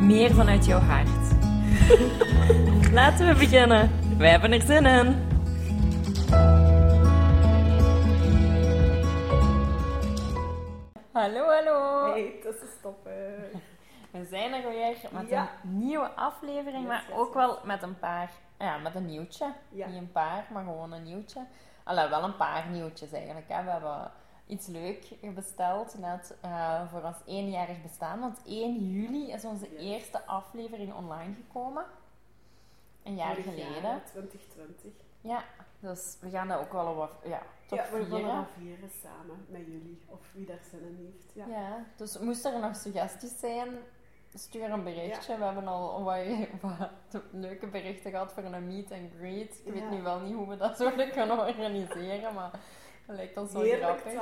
meer vanuit jouw hart. Laten we beginnen. Wij hebben er zin in. Hallo, hallo. Hey, tussenstoppen. We zijn er weer met Ja. een nieuwe aflevering, Yes, maar yes, ook yes. wel met een paar, ja, met een nieuwtje. Ja. Niet een paar, maar gewoon een nieuwtje. Allee, wel een paar nieuwtjes eigenlijk. Hè. We hebben iets leuk besteld net eh, voor ons eenjarig bestaan. Want 1 juli is onze Yes. eerste aflevering online gekomen. Een jaar Vorig geleden. jaar, 2020. Ja, dus we gaan dat ook wel wat ja, toch ja, we vieren. dat vieren samen met jullie. Of wie daar zin in heeft. Ja. Ja, dus moest er nog suggesties zijn, stuur een berichtje. We hebben al wat, wat leuke berichten gehad voor een meet and greet. Ik weet nu wel niet hoe we dat zouden kunnen organiseren, maar dat lijkt ons wel Heerlijk toch?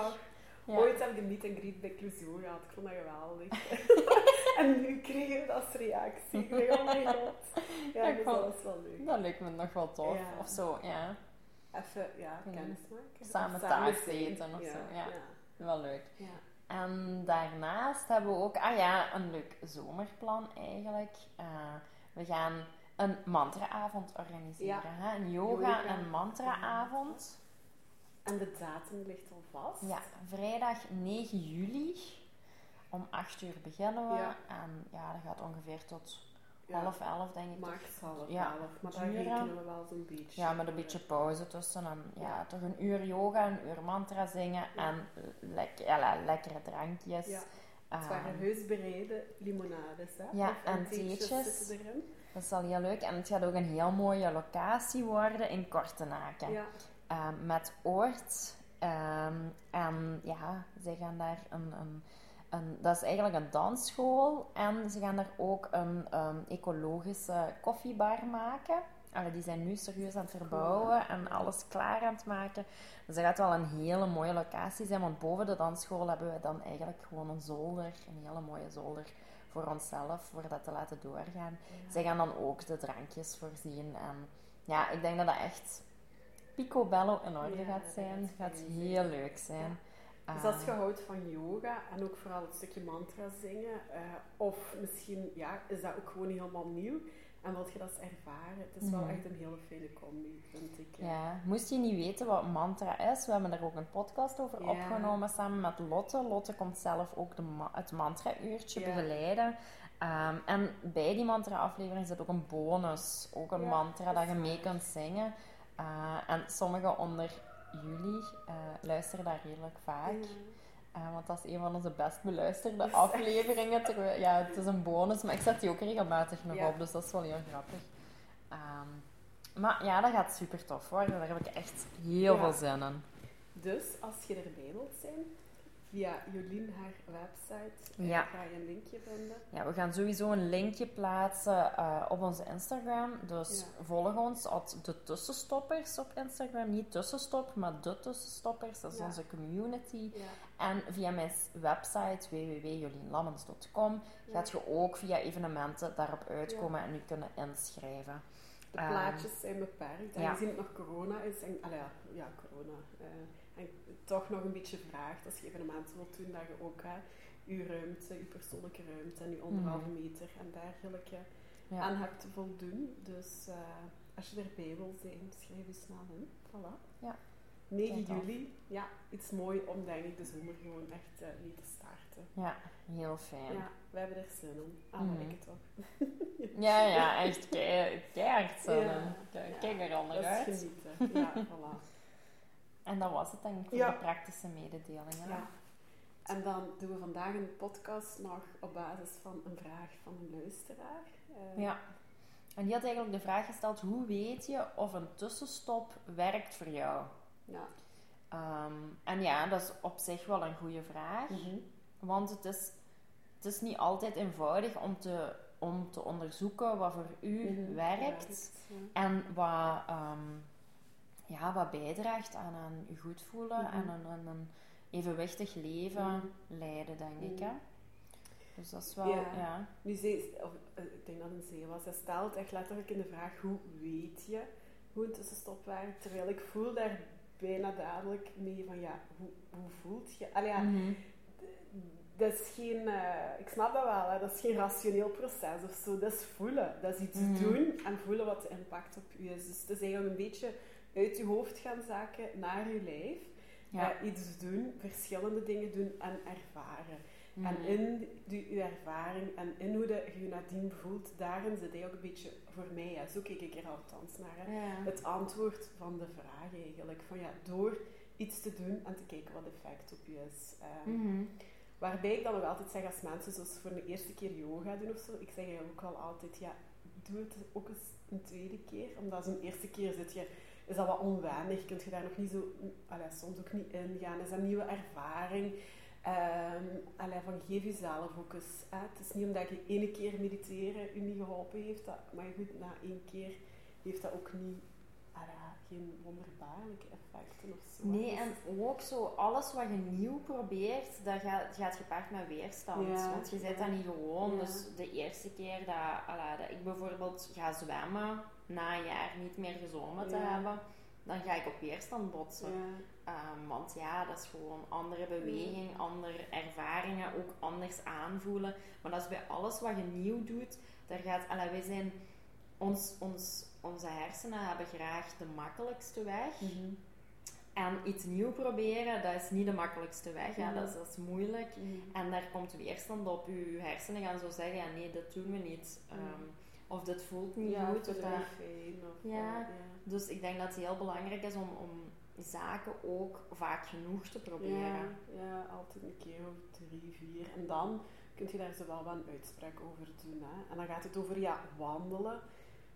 Ja. Ooit heb ik een meet and greet bij Clouseau gehad. Ik vond dat geweldig. en nu kregen we dat als reactie. Ik dacht, oh my god. Ja, Ja, dus cool. dat was wel leuk. Dat lijkt me nog wel tof. Ja. Of zo, ja. Even, ja, Mm. kennis maken. Samen zijn. eten of zo, ja. ja. Wel leuk. ja. En daarnaast hebben we ook, ah ja, een leuk zomerplan eigenlijk. Eh, we gaan een mantraavond organiseren. Hè? Een yoga, Yoga. en mantraavond. En de datum ligt al vast. Ja, vrijdag 9 juli. Om 8 uur beginnen we. Ja. En ja, dat gaat ongeveer tot Ja. half elf, denk ik. Max half Ja, elf. Maar daar duren. rekenen we wel zo'n beetje. Ja, met een beetje pauze tussen. En ja, Ja. toch een uur yoga, een uur mantra zingen en lek- ja, le- lekkere drankjes. Ja. Het Ehm, waren heus bereiden limonades, hè? Ja, Of- en theetjes. dat is al heel leuk. En het gaat ook een heel mooie locatie worden in Kortenaken. Ja. Ehm, met oort. Ehm, en ja, ze gaan daar een, een, een... Dat is eigenlijk een dansschool. En ze gaan daar ook een ehm, ecologische koffiebar maken. Allee, die zijn nu serieus aan het verbouwen en alles klaar aan het maken. Dus dat gaat wel een hele mooie locatie zijn. Want boven de dansschool hebben we dan eigenlijk gewoon een zolder. Een hele mooie zolder voor onszelf, voor dat te laten doorgaan. Zij gaan dan ook de drankjes voorzien. En ja, ik denk dat dat echt picobello in orde Ja, gaat zijn. Het gaat heel leuk zijn. Dus als je Eh, houdt van yoga en ook vooral het stukje mantra zingen, eh, of misschien ja, is dat ook gewoon niet helemaal nieuw en wilt je dat eens ervaren, het is wel Mhm. echt een hele fijne combi, vind ik. ja, moest je niet weten wat mantra is, we hebben daar ook een podcast over Ja. opgenomen samen met Lotte. Lotte komt zelf ook de ma- het mantra-uurtje Ja. begeleiden. Ehm, en bij die mantra-aflevering zit ook een bonus, ook een Ja, mantra dat je mee kunt zingen. Eh, en sommigen onder jullie eh, luisteren daar redelijk vaak. Eh, want dat is een van onze best beluisterde afleveringen. Terwijl, ja, het is een bonus, maar ik zet die ook regelmatig nog Ja. op, dus dat is wel heel grappig. Ehm, maar ja, dat gaat super tof worden. Daar heb ik echt heel Ja. veel zin in. Dus als je erbij wilt zijn, via Jolien haar website, eh, Ja. ga je een linkje vinden. Ja, we gaan sowieso een linkje plaatsen eh, op onze Instagram. Dus Ja. volg ons als de tussenstoppers op Instagram. Niet tussenstop, maar de tussenstoppers. Dat is Ja. onze community. Ja. En via mijn website www.jolienlammens.com gaat je ook via evenementen daarop uitkomen en je kunnen inschrijven. De Ehm, plaatjes zijn beperkt. En ja. gezien het nog corona is, en, allee, ja, corona. eh, en toch nog een beetje vraagt als je evenementen wilt doen, dat je ook hè, je ruimte, je persoonlijke ruimte en je anderhalve meter en dergelijke Mhm. Ja. aan hebt te voldoen. Dus eh, als je erbij wil zijn, schrijf je snel in. Voilà. Ja. 9 Klinkt af. juli, ja, iets mooi om denk ik de zomer gewoon echt eh mee te starten. Ja, heel fijn. Ja, we hebben er zin in. Ah, Mhm. ik het toch. Ja, ja, echt kei- keihard zin Ja. in. Kijk, er Dat anders uit. genieten. Ja, voilà. En dat was het denk ik voor Ja. de praktische mededelingen. Ja. En dan doen we vandaag een podcast nog op basis van een vraag van een luisteraar. Eh, Ja. En die had eigenlijk de vraag gesteld: hoe weet je of een tussenstop werkt voor jou? Ja. Ehm, en ja, dat is op zich wel een goede vraag. Mhm. Want het is, het is niet altijd eenvoudig om te om te onderzoeken wat voor u Mhm, werkt ja. en wat, ehm, ja, wat bijdraagt aan een goed voelen Mhm. en een, evenwichtig leven leiden, denk ik. Hè? Dus dat is wel, Ja. ja. Nu, ze, of, eh, ik denk dat het een zee was. Hij stelt echt letterlijk in de vraag: hoe weet je hoe een tussenstop werkt? Terwijl ik voel daar bijna dadelijk mee van ja, hoe, hoe voelt je? Allee, ja, Mhm. dat is geen, eh, ik snap dat wel, hè, dat is geen rationeel proces of zo. Dat is voelen. Dat is iets Mhm. doen en voelen wat de impact op je is. Dus het is eigenlijk een beetje uit je hoofd gaan zaken naar je lijf. Ja. Eh, iets doen, verschillende dingen doen en ervaren. En Mhm. in die, uw ervaring en in hoe dat je je nadien voelt, daarin zit hij ook een beetje voor mij, hè, zo kijk ik er althans naar, hè, Ja. het antwoord van de vraag eigenlijk. Van ja, door iets te doen en te kijken wat effect op je is. Ehm, Mhm. Waarbij ik dan nog altijd zeg als mensen zoals voor de eerste keer yoga doen of zo, ik zeg eigenlijk ook wel altijd, ja, doe het ook eens een tweede keer. Omdat zo'n eerste keer zit je, is dat wat onwennig, kun je daar nog niet zo, allee, soms ook niet in gaan. Is dat een nieuwe ervaring? Allee, van geef jezelf ook eens. Hè. Het is niet omdat je ene keer mediteren je niet geholpen heeft, dat, maar goed, na één keer heeft dat ook niet, allee, geen wonderbaarlijke effecten of zo. Nee, Dus- en ook zo, alles wat je nieuw probeert, dat gaat, gaat gepaard met weerstand. Ja, Want je zit ja. dat niet gewoon. Ja. Dus de eerste keer dat, ala, dat ik bijvoorbeeld ga zwemmen, na een jaar niet meer gezwommen te hebben, dan ga ik op weerstand botsen. Ja. Ehm, want ja, dat is gewoon andere beweging, andere ervaringen, ook anders aanvoelen. Maar dat is bij alles wat je nieuw doet, daar gaat, ala, wij zijn, ons, ons, onze hersenen hebben graag de makkelijkste weg. Mhm. En iets nieuw proberen, dat is niet de makkelijkste weg. Hè? Mhm. Dat, is, dat is moeilijk. Mhm. En daar komt weerstand op. Je hersenen gaan zo zeggen, ja nee, dat doen we niet. Ehm, of dit voelt niet ja, goed. Of dat... niet fijn. Of, Ja. eh, Dus ik denk dat het heel belangrijk is om, om zaken ook vaak genoeg te proberen. Ja, ja, altijd een keer of drie, vier. En dan kun je daar zo wel wat een uitspraak over doen. Hè. En dan gaat het over ja, wandelen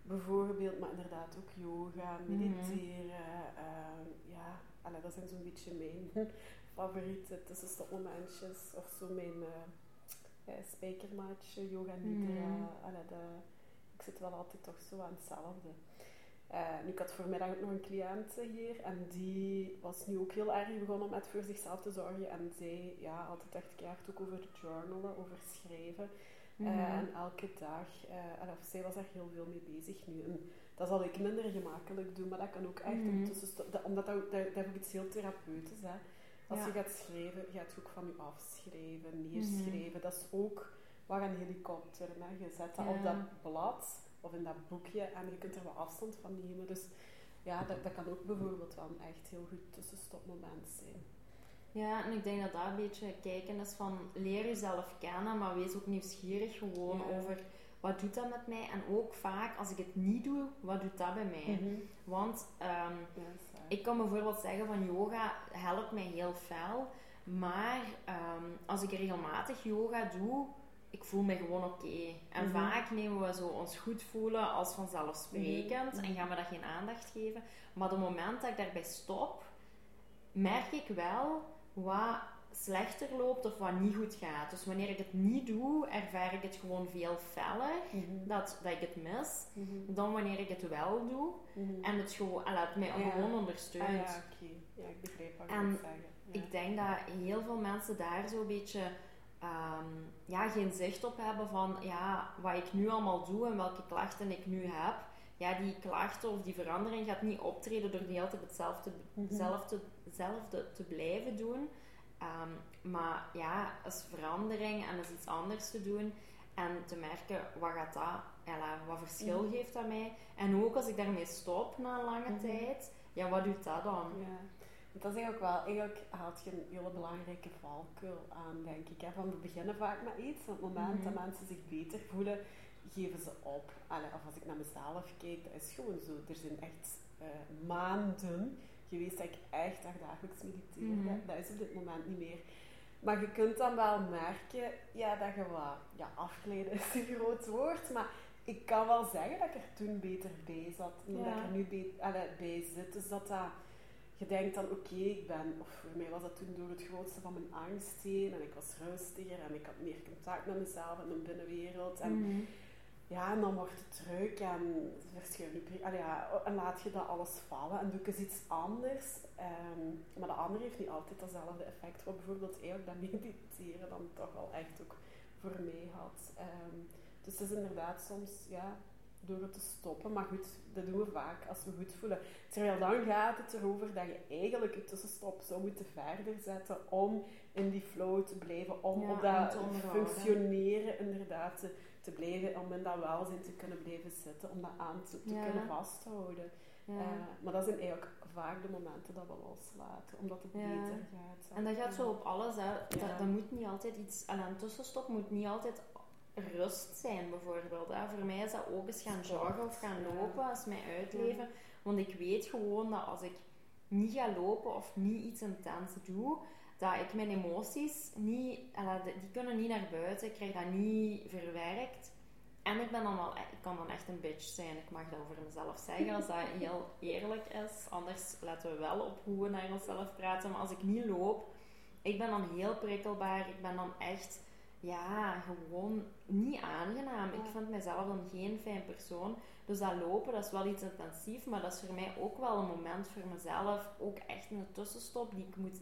bijvoorbeeld, maar inderdaad ook yoga, Mhm. mediteren. ehm, ja, allee, dat zijn zo'n beetje mijn favoriete tussenstopmomentjes. Of zo mijn eh, spijkermaatje, yoga nidra. Allee, dat- ik zit wel altijd toch zo aan hetzelfde. Eh, nu, ik had vanmiddag ook nog een cliënt hier en die was nu ook heel erg begonnen met voor zichzelf te zorgen. En zij ja, altijd echt keihard ook over journalen, over schrijven. Mhm. Eh, en elke dag, eh, en of zij was daar heel veel mee bezig nu. En dat zal ik minder gemakkelijk doen, maar dat kan ook echt Mhm. dat- Omdat dat, dat, ook iets heel therapeutisch. Hè. Als Ja. je gaat schrijven, gaat je ook van je afschrijven, neerschrijven. Dat is ook wat een helikopter. Hè. Je zet dat Ja. op dat blad of in dat boekje en je kunt er wat afstand van nemen. Dus ja, dat, dat kan ook bijvoorbeeld wel een echt heel goed tussenstopmoment zijn. Ja, en ik denk dat dat een beetje kijken is van leer jezelf kennen, maar wees ook nieuwsgierig gewoon Ja. over wat doet dat met mij. En ook vaak als ik het niet doe, wat doet dat bij mij? Want ehm, ik kan bijvoorbeeld zeggen van yoga helpt mij heel fel, maar ehm, als ik regelmatig yoga doe, ik voel me gewoon oké. En Mhm. vaak nemen we zo ons goed voelen als vanzelfsprekend Mhm. en gaan we dat geen aandacht geven. Maar op het moment dat ik daarbij stop, merk ik wel wat slechter loopt of wat niet goed gaat. Dus wanneer ik het niet doe, ervaar ik het gewoon veel feller, Mhm. dat, dat ik het mis, dan wanneer ik het wel doe en het gewoon, en het mij Ja. gewoon ondersteunt. Ah, ja, oké. Ja, ik begrijp wat je En zeggen. Ja. Ik denk dat heel veel mensen daar zo'n beetje ehm, ja, geen zicht op hebben van ja, wat ik nu allemaal doe en welke klachten ik nu heb. Ja, die klachten of die verandering gaat niet optreden door de hele tijd hetzelfde, Mhm. hetzelfde, hetzelfde te blijven doen. Ehm, maar ja, is verandering en is iets anders te doen. En te merken, wat gaat dat, ja, wat verschil Mhm. geeft dat mij? En ook als ik daarmee stop na een lange Mhm. tijd, ja, wat doet dat dan? Ja. Dat is eigenlijk wel, eigenlijk haalt je een hele belangrijke valkuil aan, denk ik. Hè. Van we beginnen vaak met iets, op het moment Mhm. dat mensen zich beter voelen, geven ze op. Allee, of als ik naar mezelf kijk, dat is gewoon zo. Er zijn echt eh, maanden geweest dat ik echt dagelijks mediteerde. Mhm. Dat is op dit moment niet meer. Maar je kunt dan wel merken ja, dat je wat... Ja, afgeleiden is een groot woord, maar ik kan wel zeggen dat ik er toen beter bij zat. En dat ik er nu be- allee, bij zit. Dus dat dat... Je denkt dan, oké, ik ben... Of voor mij was dat toen door het grootste van mijn angst heen. En ik was rustiger en ik had meer contact met mezelf en mijn binnenwereld. En Mhm. ja, en dan wordt het druk en verschillende ja, en laat je dat alles vallen en doe ik eens iets anders. Ehm, maar de andere heeft niet altijd datzelfde effect. Wat bijvoorbeeld eigenlijk dat mediteren dan toch wel echt ook voor mij had. Ehm, dus het is inderdaad soms, ja, door het te stoppen. Maar goed, dat doen we vaak als we goed voelen. Terwijl dan gaat het erover dat je eigenlijk je tussenstop zou moeten verder zetten om in die flow te blijven. Om Ja, op dat functioneren inderdaad te, te blijven. Om in dat welzijn te kunnen blijven zitten. Om dat aan te, te Ja. kunnen vasthouden. Ja. Eh, maar dat zijn eigenlijk vaak de momenten dat we loslaten. Omdat het Ja. beter gaat. En dat gaat zo op alles. Hè. Dat, dat moet niet altijd iets... En een tussenstop moet niet altijd rust zijn, bijvoorbeeld. Hè. Voor mij is dat ook eens gaan joggen of gaan lopen, als mij uitleven. Want ik weet gewoon dat als ik niet ga lopen of niet iets intens doe, dat ik mijn emoties niet... eh, die kunnen niet naar buiten. Ik krijg dat niet verwerkt. En ik, ben dan wel, ik kan dan echt een bitch zijn. Ik mag dat over mezelf zeggen, als dat heel eerlijk is. Anders laten we wel op hoe we naar onszelf praten. Maar als ik niet loop, ik ben dan heel prikkelbaar. Ik ben dan echt, ja, gewoon niet aangenaam. Ik vind mezelf dan geen fijn persoon. Dus dat lopen, dat is wel iets intensief. Maar dat is voor mij ook wel een moment voor mezelf. Ook echt een tussenstop die ik moet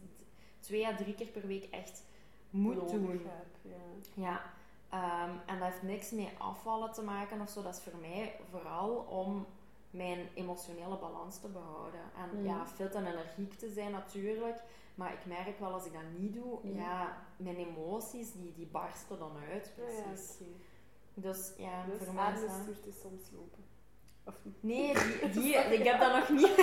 twee à drie keer per week echt moet nodig doen. heb, ja. Ja, ehm, en dat heeft niks met afvallen te maken of zo. Dat is voor mij vooral om mijn emotionele balans te behouden. En Mhm. ja, fit en energiek te zijn natuurlijk. Maar ik merk wel als ik dat niet doe, Mhm. ja, mijn emoties die, die barsten dan uit. Ja, ja, Precies. oké. Dus ja, Dus voor mij is soms lopen. Of niet? Nee, die, die, ik heb dat nog niet...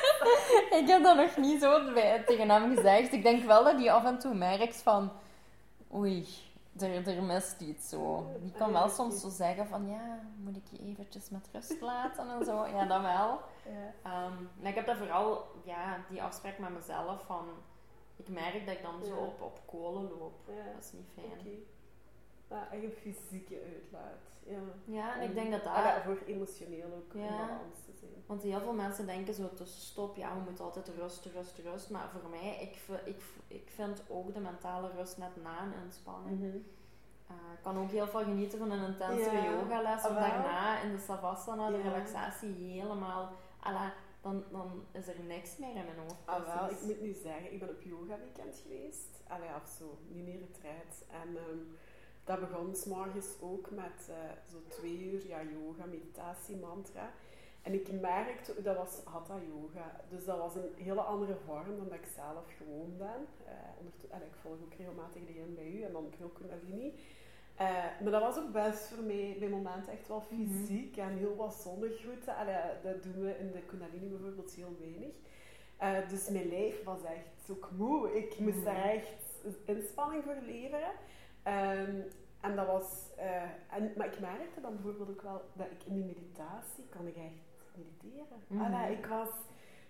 ik heb dat nog niet zo bij- tegen hem gezegd. Ik denk wel dat hij af en toe merkt van... Oei, er, er mist iets zo. Die kan wel soms zo zeggen van... Ja, moet ik je eventjes met rust laten en zo. Ja, dat wel. Ja. Ehm, maar ik heb dat vooral... Ja, die afspraak met mezelf van... Ik merk dat ik dan zo op, op kolen loop. Ja. Dat is niet fijn. Ja, echt een fysieke uitlaat. Ja. Ja, en ik denk dat. Ah, ja, voor emotioneel ook Ja. balans te zijn. Want heel veel mensen denken zo tussenstop, ja, we moeten altijd rust, rust, rust. Maar voor mij, ik, ik, ik vind ook de mentale rust net na een inspanning. Mhm. Eh, ik kan ook heel veel genieten van een intensere Ja. yogales. Ah, Om wel. daarna in de savasana, de relaxatie, helemaal... Alla, dan, dan is er niks meer in mijn hoofd. Ah, wel, ik moet nu zeggen, ik ben op yoga weekend geweest. Allee, of zo, niet meer retreat. En ehm, dat begon s morgens ook met eh, zo twee uur ja, yoga, meditatie, mantra. En ik merkte, dat was hatha yoga. Dus dat was een hele andere vorm dan dat ik zelf gewoon ben. Ondertu- allee, ik volg ook regelmatig de bij u en dan veel kundalini. Eh, maar dat was ook best voor mij bij momenten echt wel Mhm. fysiek en heel wat zonnegroeten. Dat doen we in de kundalini bijvoorbeeld heel weinig. Dus mijn lijf was echt ook moe. Ik moest Mhm. daar echt inspanning voor leveren. Ehm, en dat was... eh, en, maar ik merkte dan bijvoorbeeld ook wel dat ik in die meditatie kan ik echt mediteren. Allee, ik was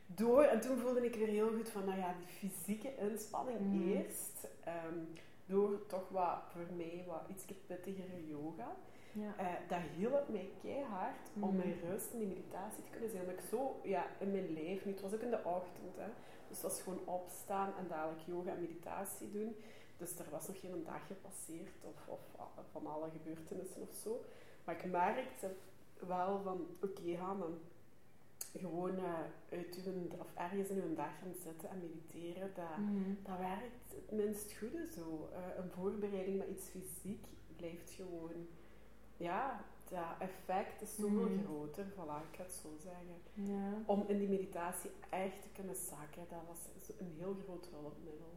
door en toen voelde ik weer heel goed van, nou ja, die fysieke inspanning Mhm. eerst. ehm, door toch wat, voor mij, wat iets pittigere yoga. Ja. Eh, dat hielp mij keihard om Mhm. mijn rust in die meditatie te kunnen zijn. Omdat ik zo ja, in mijn nu, het was ook in de ochtend, hè, dus dat was gewoon opstaan en dadelijk yoga en meditatie doen. Dus er was nog geen dag gepasseerd of, of a- van alle gebeurtenissen of zo. Maar ik merkte wel van, oké, ga dan gewoon eh, uit uw, of ergens in uw dag gaan zitten en mediteren. Dat, Mhm. dat werkt het minst goede zo. Eh, een voorbereiding met iets fysiek blijft gewoon... Ja, dat effect is zoveel Mhm. groter. Voilà, ik ga het zo zeggen. Ja. Om in die meditatie echt te kunnen zakken, dat was een heel groot hulpmiddel.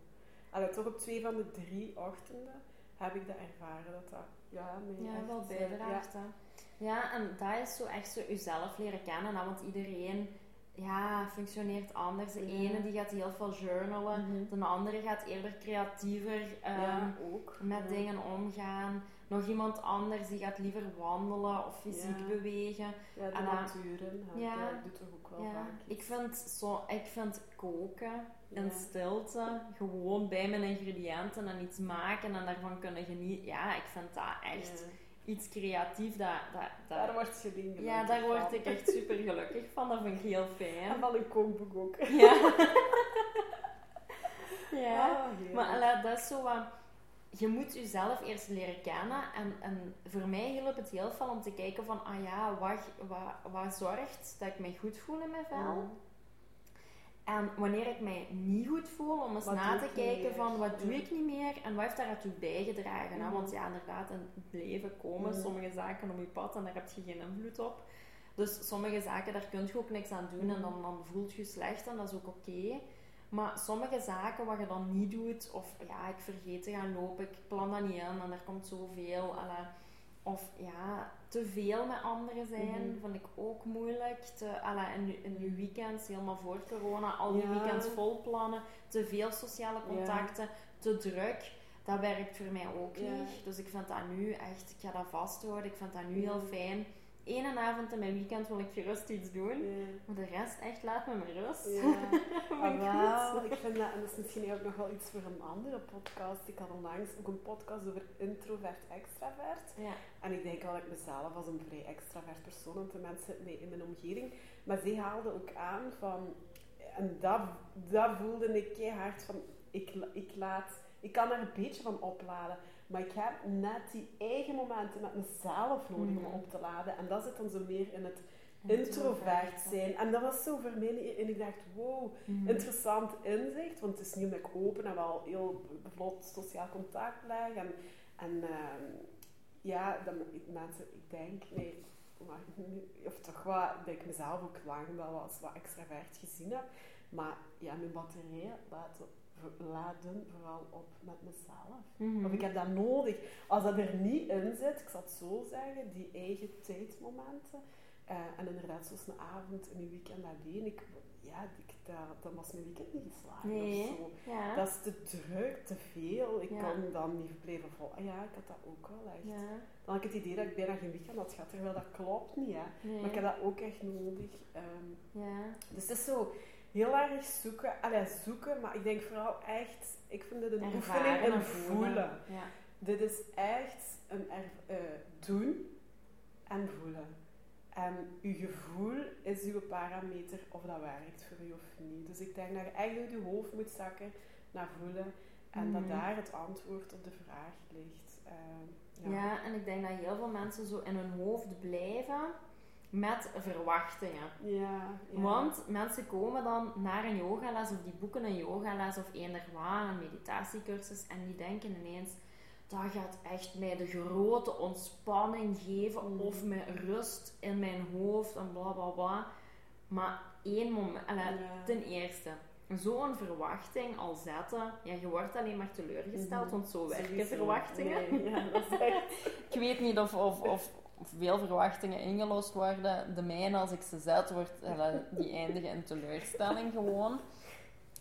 Allee, toch op twee van de drie ochtenden heb ik dat ervaren. Dat dat, ja, Ja, echt, wel eh, bijdraagt. Ja, en dat is zo echt zo jezelf leren kennen. Want iedereen ja, functioneert anders. De Ja. ene die gaat heel veel journalen. Mhm. De andere gaat eerder creatiever ja, ook. met dingen omgaan. Nog iemand anders die gaat liever wandelen of fysiek bewegen. Ja, de natuur, dat doet toch ook wel Ja, vaak ik vind, zo, ik vind koken in Ja. stilte, gewoon bij mijn ingrediënten en iets maken en daarvan kunnen genieten. Ja, ik vind dat echt iets creatief. Dat, dat, dat, Daar wordt je ding ja, daar word ik echt super gelukkig van. Dat vind ik heel En fijn. van een kookboek ook. Ja. ja. Ah. Maar dat is zo wat... je moet jezelf eerst leren kennen. En, en voor mij hielp het heel veel om te kijken van, ah ja, wat, wat, wat zorgt dat ik mij goed voel in mijn vel? Mhm. En wanneer ik mij niet goed voel, om eens Wat na te kijken van wat doe ik niet meer en wat heeft daartoe bijgedragen. hè? Mhm. Want ja, inderdaad, in het leven komen Mhm. sommige zaken op je pad en daar heb je geen invloed op. Dus sommige zaken, daar kun je ook niks aan doen en dan, dan voelt je je slecht en dat is ook oké. Maar sommige zaken wat je dan niet doet, of ja, ik vergeet te gaan lopen, ik plan dat niet in en er komt zoveel. Of ja, te veel met anderen zijn, Mhm. vind ik ook moeilijk. Te, alle, in, in je weekends, helemaal voor corona, al die Ja. weekends vol plannen, te veel sociale Ja. contacten, te druk. Dat werkt voor mij ook Ja. niet. Dus ik vind dat nu echt, ik ga dat vasthouden. Ik vind dat nu heel Mhm. fijn. Eén avond in mijn weekend wil ik gerust iets doen. Ja. Maar de rest, echt, laat me maar rust. Ja. Ah, wel, ik vind dat, en dat is misschien ook nog wel iets voor een andere podcast. Ik had onlangs ook een podcast over introvert-extravert. Ja. En ik denk wel dat ik mezelf als een vrij extravert persoon en de mensen in mijn omgeving. Maar zij haalde ook aan van, en dat, dat voelde ik keihard van, ik, ik laat, ik kan er een beetje van opladen. Maar ik heb net die eigen momenten met mezelf nodig Mhm. om op te laden. En dat zit dan zo meer in het Introvert. zijn. En dat was zo voor mij, en ik dacht, wow, Mhm. interessant inzicht. Want het is niet ik open en wel heel vlot sociaal contact leg. En, en ehm, ja, ik- mensen, ik denk, nee, maar of toch wat, dat ik mezelf ook lang wel als wat extravert gezien heb. Maar ja, mijn batterijen laten, laden vooral op met mezelf. Mhm. Of ik heb dat nodig. Als dat er niet in zit, ik zal het zo zeggen, die eigen tijdmomenten. eh, en inderdaad, zoals een avond in een weekend alleen. Ik, ja, ik, dat, dat was mijn weekend niet Nee. of zo. Ja. Dat is te druk, te veel. Ik Ja. kon dan niet blijven volgen. Ja, ik had dat ook wel echt. ja. Dan had ik het idee dat ik bijna geen weekend had gehad, terwijl dat klopt niet. Hè. Nee. Maar ik heb dat ook echt nodig. Ja. dus het is zo heel erg zoeken. Allee, zoeken, maar ik denk vooral echt... Ik vind het een Ervaren oefening in en voelen. Ja. Dit is echt een eh, doen en voelen. En uw gevoel is uw parameter of dat werkt voor u of niet. Dus ik denk dat je echt uit je hoofd moet zakken naar voelen. En dat Mhm. daar het antwoord op de vraag ligt. Ehm, Ja. ja. en ik denk dat heel veel mensen zo in hun hoofd blijven met verwachtingen. Ja, ja. Want mensen komen dan naar een yogales of die boeken een yogales of eender wat, een meditatiecursus en die denken ineens dat gaat echt mij de grote ontspanning geven Mm. of mij rust in mijn hoofd en bla bla bla. Maar één moment, Ja. ten eerste, zo'n verwachting al zetten, ja, je wordt alleen maar teleurgesteld, Mhm. want zo werken verwachtingen. Nee, ja, dat is echt... Ik weet niet of, of, of veel verwachtingen ingelost worden. De mijne, als ik ze zet, wordt, eh, die eindigen in teleurstelling gewoon.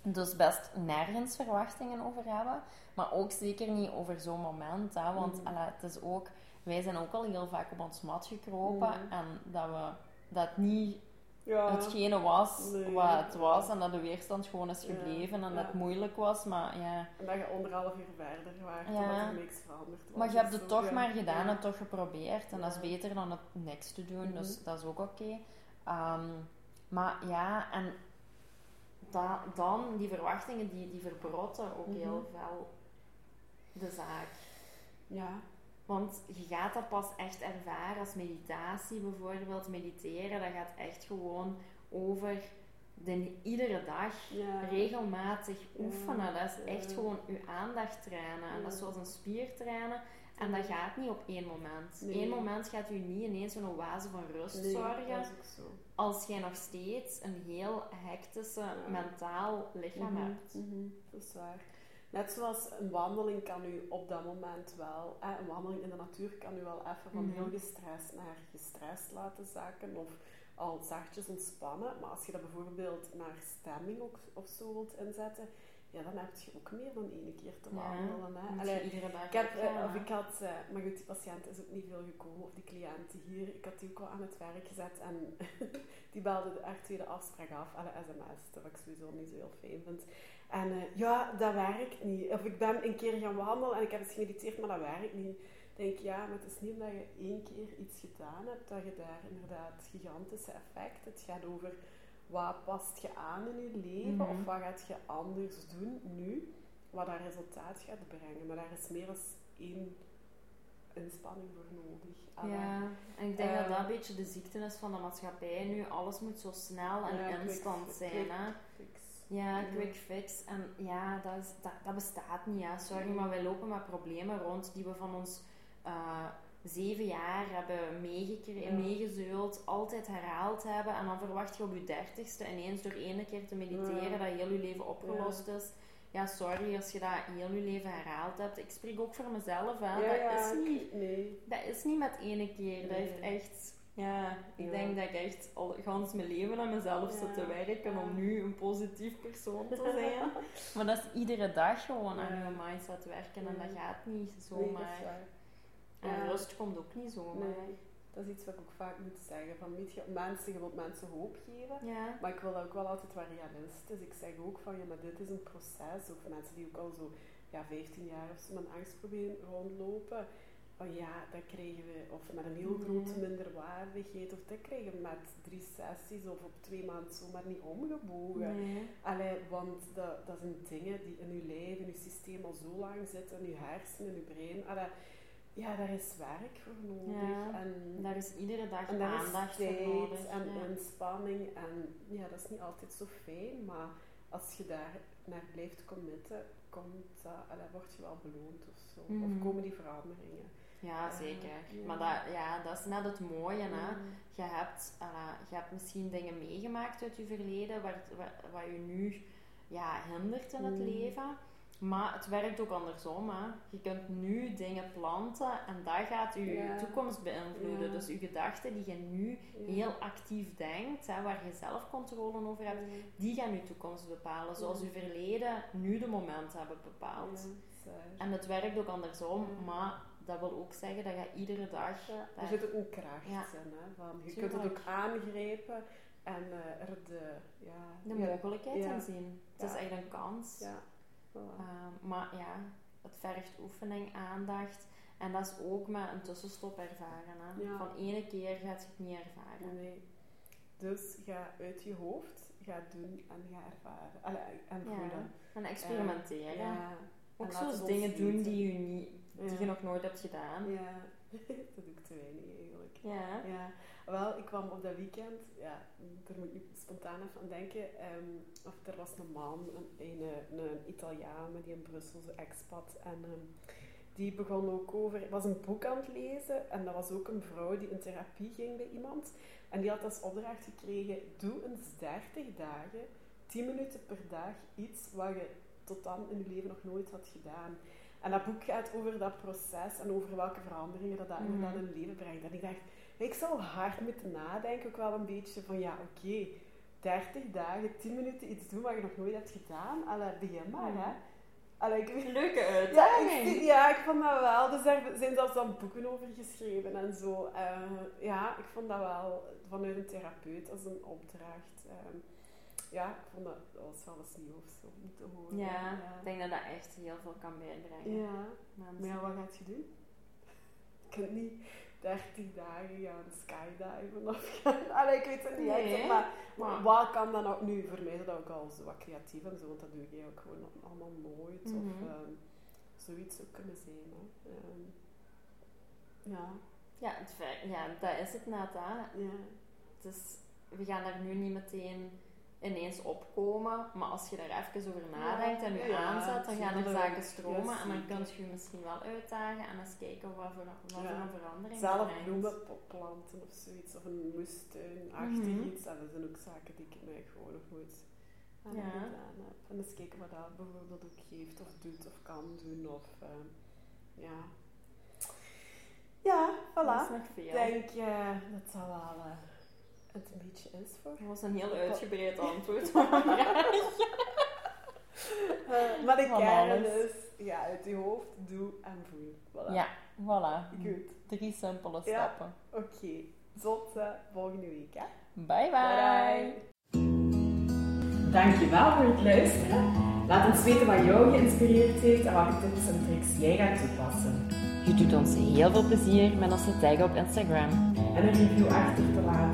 Dus best nergens verwachtingen over hebben. Maar ook zeker niet over zo'n moment. Hè, want allee, het is ook, wij zijn ook al heel vaak op ons mat gekropen. Mhm. En dat we dat niet Ja. hetgene was Nee. wat het was. En dat de weerstand gewoon is Ja, gebleven. En dat het moeilijk was. Maar ja... En dat je anderhalf uur verder waart, Ja. omdat er niks veranderd was. Maar je hebt het toch maar gedaan en toch geprobeerd. En dat is beter dan het niks te doen. Mhm. Dus dat is ook oké. Ehm, maar ja, en da- dan die verwachtingen, die, die verbrotten ook Mhm. heel veel de zaak. Ja. Want je gaat dat pas echt ervaren als meditatie bijvoorbeeld. Mediteren, dat gaat echt gewoon over de, iedere dag Ja. regelmatig oefenen. Dat is echt Ja. gewoon je aandacht trainen. En dat is zoals een spier trainen. En dat gaat niet op één moment. Nee. Eén moment gaat u niet ineens een oase van rust Nee, zorgen. Als jij nog steeds een heel hectische mentaal lichaam Mhm, hebt. mhm, Dat is waar. Net zoals een wandeling kan u op dat moment wel, hè, een wandeling in de natuur kan u wel even van Mhm. heel gestrest naar gestrest laten zakken of al zachtjes ontspannen. Maar als je dat bijvoorbeeld naar stemming ook, of zo wilt inzetten, ja, dan heb je ook meer dan één keer te Ja, wandelen. Hè. Moet Allee, je iedere dag ik heb, eh, of hè. ik had, eh, maar goed, die patiënt is ook niet veel gekomen, of die cliënten hier. Ik had die ook wel aan het werk gezet en die belde de haar tweede afspraak af, alle sms, dat ik sowieso niet zo heel fijn vind. En eh, ja, dat werkt niet. Of ik ben een keer gaan wandelen en ik heb eens gemediteerd, maar dat werkt niet. Ik denk, ja, maar het is niet omdat je één keer iets gedaan hebt, dat je daar inderdaad gigantische effect. Het gaat over wat past je aan in je leven Mhm. of wat gaat je anders doen nu. wat dat resultaat gaat brengen. Maar daar is meer dan één inspanning voor nodig. Ja, en ik denk dat dat een beetje de ziekte is van de maatschappij nu. Alles moet zo snel en Ja, quick- instant zijn. quick Hè? Ja, Ja. quick fix. En ja, dat, is, dat, dat bestaat niet. Hè. Sorry, Nee. maar wij lopen met problemen rond die we van ons eh, zeven jaar hebben meegekregen, Ja. meegezeuld, altijd herhaald hebben. En dan verwacht je op je dertigste ineens door één keer te mediteren Ja. dat heel je leven opgelost is. Ja, sorry als je dat heel je leven herhaald hebt. Ik spreek ook voor mezelf. Hè. Ja, dat, ja, is niet, Nee. dat is niet met ene keer. Dat heeft echt... Ja, ik Ja. denk dat ik echt al gans mijn leven aan mezelf Ja. zit te werken om nu een positief persoon te zijn. Maar dat is iedere dag gewoon aan je mindset werken en dat gaat niet zomaar. en rust komt ook niet zomaar. Nee. Dat is iets wat ik ook vaak moet zeggen. Van, weet je, mensen, je wilt mensen hoop geven. Ja. Maar ik wil ook wel altijd realistisch. Ik zeg ook van, ja, maar dit is een proces. Of mensen die ook al zo ja, 15 jaar of zo met angst proberen rondlopen. Oh ja, dat krijgen we, of met een heel grote Mhm. minderwaardigheid, of dat krijgen we met drie sessies of op twee maanden zomaar niet omgebogen. Nee. Allee, want dat, dat zijn dingen die in je lijf, in je systeem al zo lang zitten, in je hersenen, in je brein. Allee, ja, daar is werk voor nodig. Ja, en, Daar is iedere dag en daar aandacht is voor tijd nodig. en ja. inspanning. En ja, dat is niet altijd zo fijn, maar als je daar naar blijft committen, komt allee, word je wel beloond of zo. Of komen die veranderingen. Ja, Eh, zeker. ja. Maar dat, ja, dat is net het mooie. Hè? Mm. Je, hebt, je hebt misschien dingen meegemaakt uit je verleden waar, waar, wat je nu ja, hindert in het Mm. leven. Maar het werkt ook andersom. Hè? Je kunt nu dingen planten en dat gaat je Ja. toekomst beïnvloeden. Ja. Dus je gedachten die je nu heel actief denkt, hè, waar je zelf controle over hebt, die gaan je toekomst bepalen. Zoals je verleden nu de momenten hebben bepaald. En het werkt ook andersom, maar dat wil ook zeggen dat je iedere dag Ja, er daar- zit ook een kracht Ja. in. Hè, van, je Tuurlijk. kunt het ook aangrijpen en eh, er de, ja, de mogelijkheid ja. in zien. Het is echt een kans. Ja, voilà. Ehm, maar ja, het vergt oefening, aandacht. En dat is ook met een tussenstop ervaren. Hè. Van ene keer gaat je het niet ervaren. Nee. Dus ga uit je hoofd, ga doen en ga ervaren. Allee, en voelen. En experimenteren. Ja. Ook En zo dingen doen die je, niet, die Ja. je nog nooit hebt gedaan. Ja, dat doe ik te weinig eigenlijk. Ja. Ja, wel, ik kwam op dat weekend, ja, daar moet ik nu spontaan even aan denken. ehm, of er was een man, een, een, een Italiaan, met die in Brussel, zo expat. En ehm, die begon ook over, was een boek aan het lezen. En dat was ook een vrouw die in therapie ging bij iemand. En die had als opdracht gekregen: doe eens 30 dagen, 10 minuten per dag, iets wat je tot dan in je leven nog nooit had gedaan. En dat boek gaat over dat proces en over welke veranderingen dat, dat Mhm. inderdaad in je leven brengt. En ik dacht, ik zou hard moeten nadenken, ook wel een beetje van ja, oké, 30 dagen, 10 minuten iets doen wat je nog nooit hebt gedaan. Allee, begin maar, Mhm. hè. Allee, ik, Leuke ja, uitdaging. ik, ja, ik vond dat wel. Dus daar zijn zelfs dan boeken over geschreven en zo. Eh, ja, ik vond dat wel vanuit een therapeut als een opdracht. Ehm, ja, ik vond dat, dat was wel eens nieuw of zo om te horen. Ja, ik denk dat dat echt heel veel kan bijdragen. Ja. Mensen. Maar ja, wat gaat je doen? Je kunt niet 30 dagen gaan skydiven of gaan... Allee, ik weet het niet. Nee, echt, maar, maar- wat kan dan ook nu? Voor mij is dat ook al zo wat creatief en zo, want dat doe ik eigenlijk gewoon allemaal nooit. Of Mhm. ehm, zoiets zou kunnen zijn. Hè. Ehm, ja, Ja, het ja, dat is het net. Hè. ja. Is, we gaan daar nu niet meteen ineens opkomen, maar als je daar even over nadenkt en je Ja, aanzet, dan gaan er zaken stromen en dan kun je je misschien wel uitdagen en eens kijken wat voor, wat voor een verandering Zelf bloemen planten of zoiets, of een moestuin-achtig Mhm. iets. En dat zijn ook zaken die ik mij gewoon nog nooit aan Ja. gedaan heb. En eens kijken wat dat bijvoorbeeld ook geeft of doet of kan doen. Of, ehm, ja. Ja, Dat is voilà. Ik denk uh, dat dat wel uh, het een beetje is voor. Dat was een heel uitgebreid antwoord op vraag. Uh, maar de kern is, ja, uit je hoofd, doe en voel. Voilà. Ja, voilà. Goed. Drie simpele Ja. stappen. Oké, tot uh, volgende week. Hè? Bye bye. Dankjewel voor het luisteren. Laat ons weten wat jou geïnspireerd heeft en welke tips en tricks jij gaat toepassen. Je doet ons heel veel plezier met ons te taggen op Instagram. En een review achter te laten.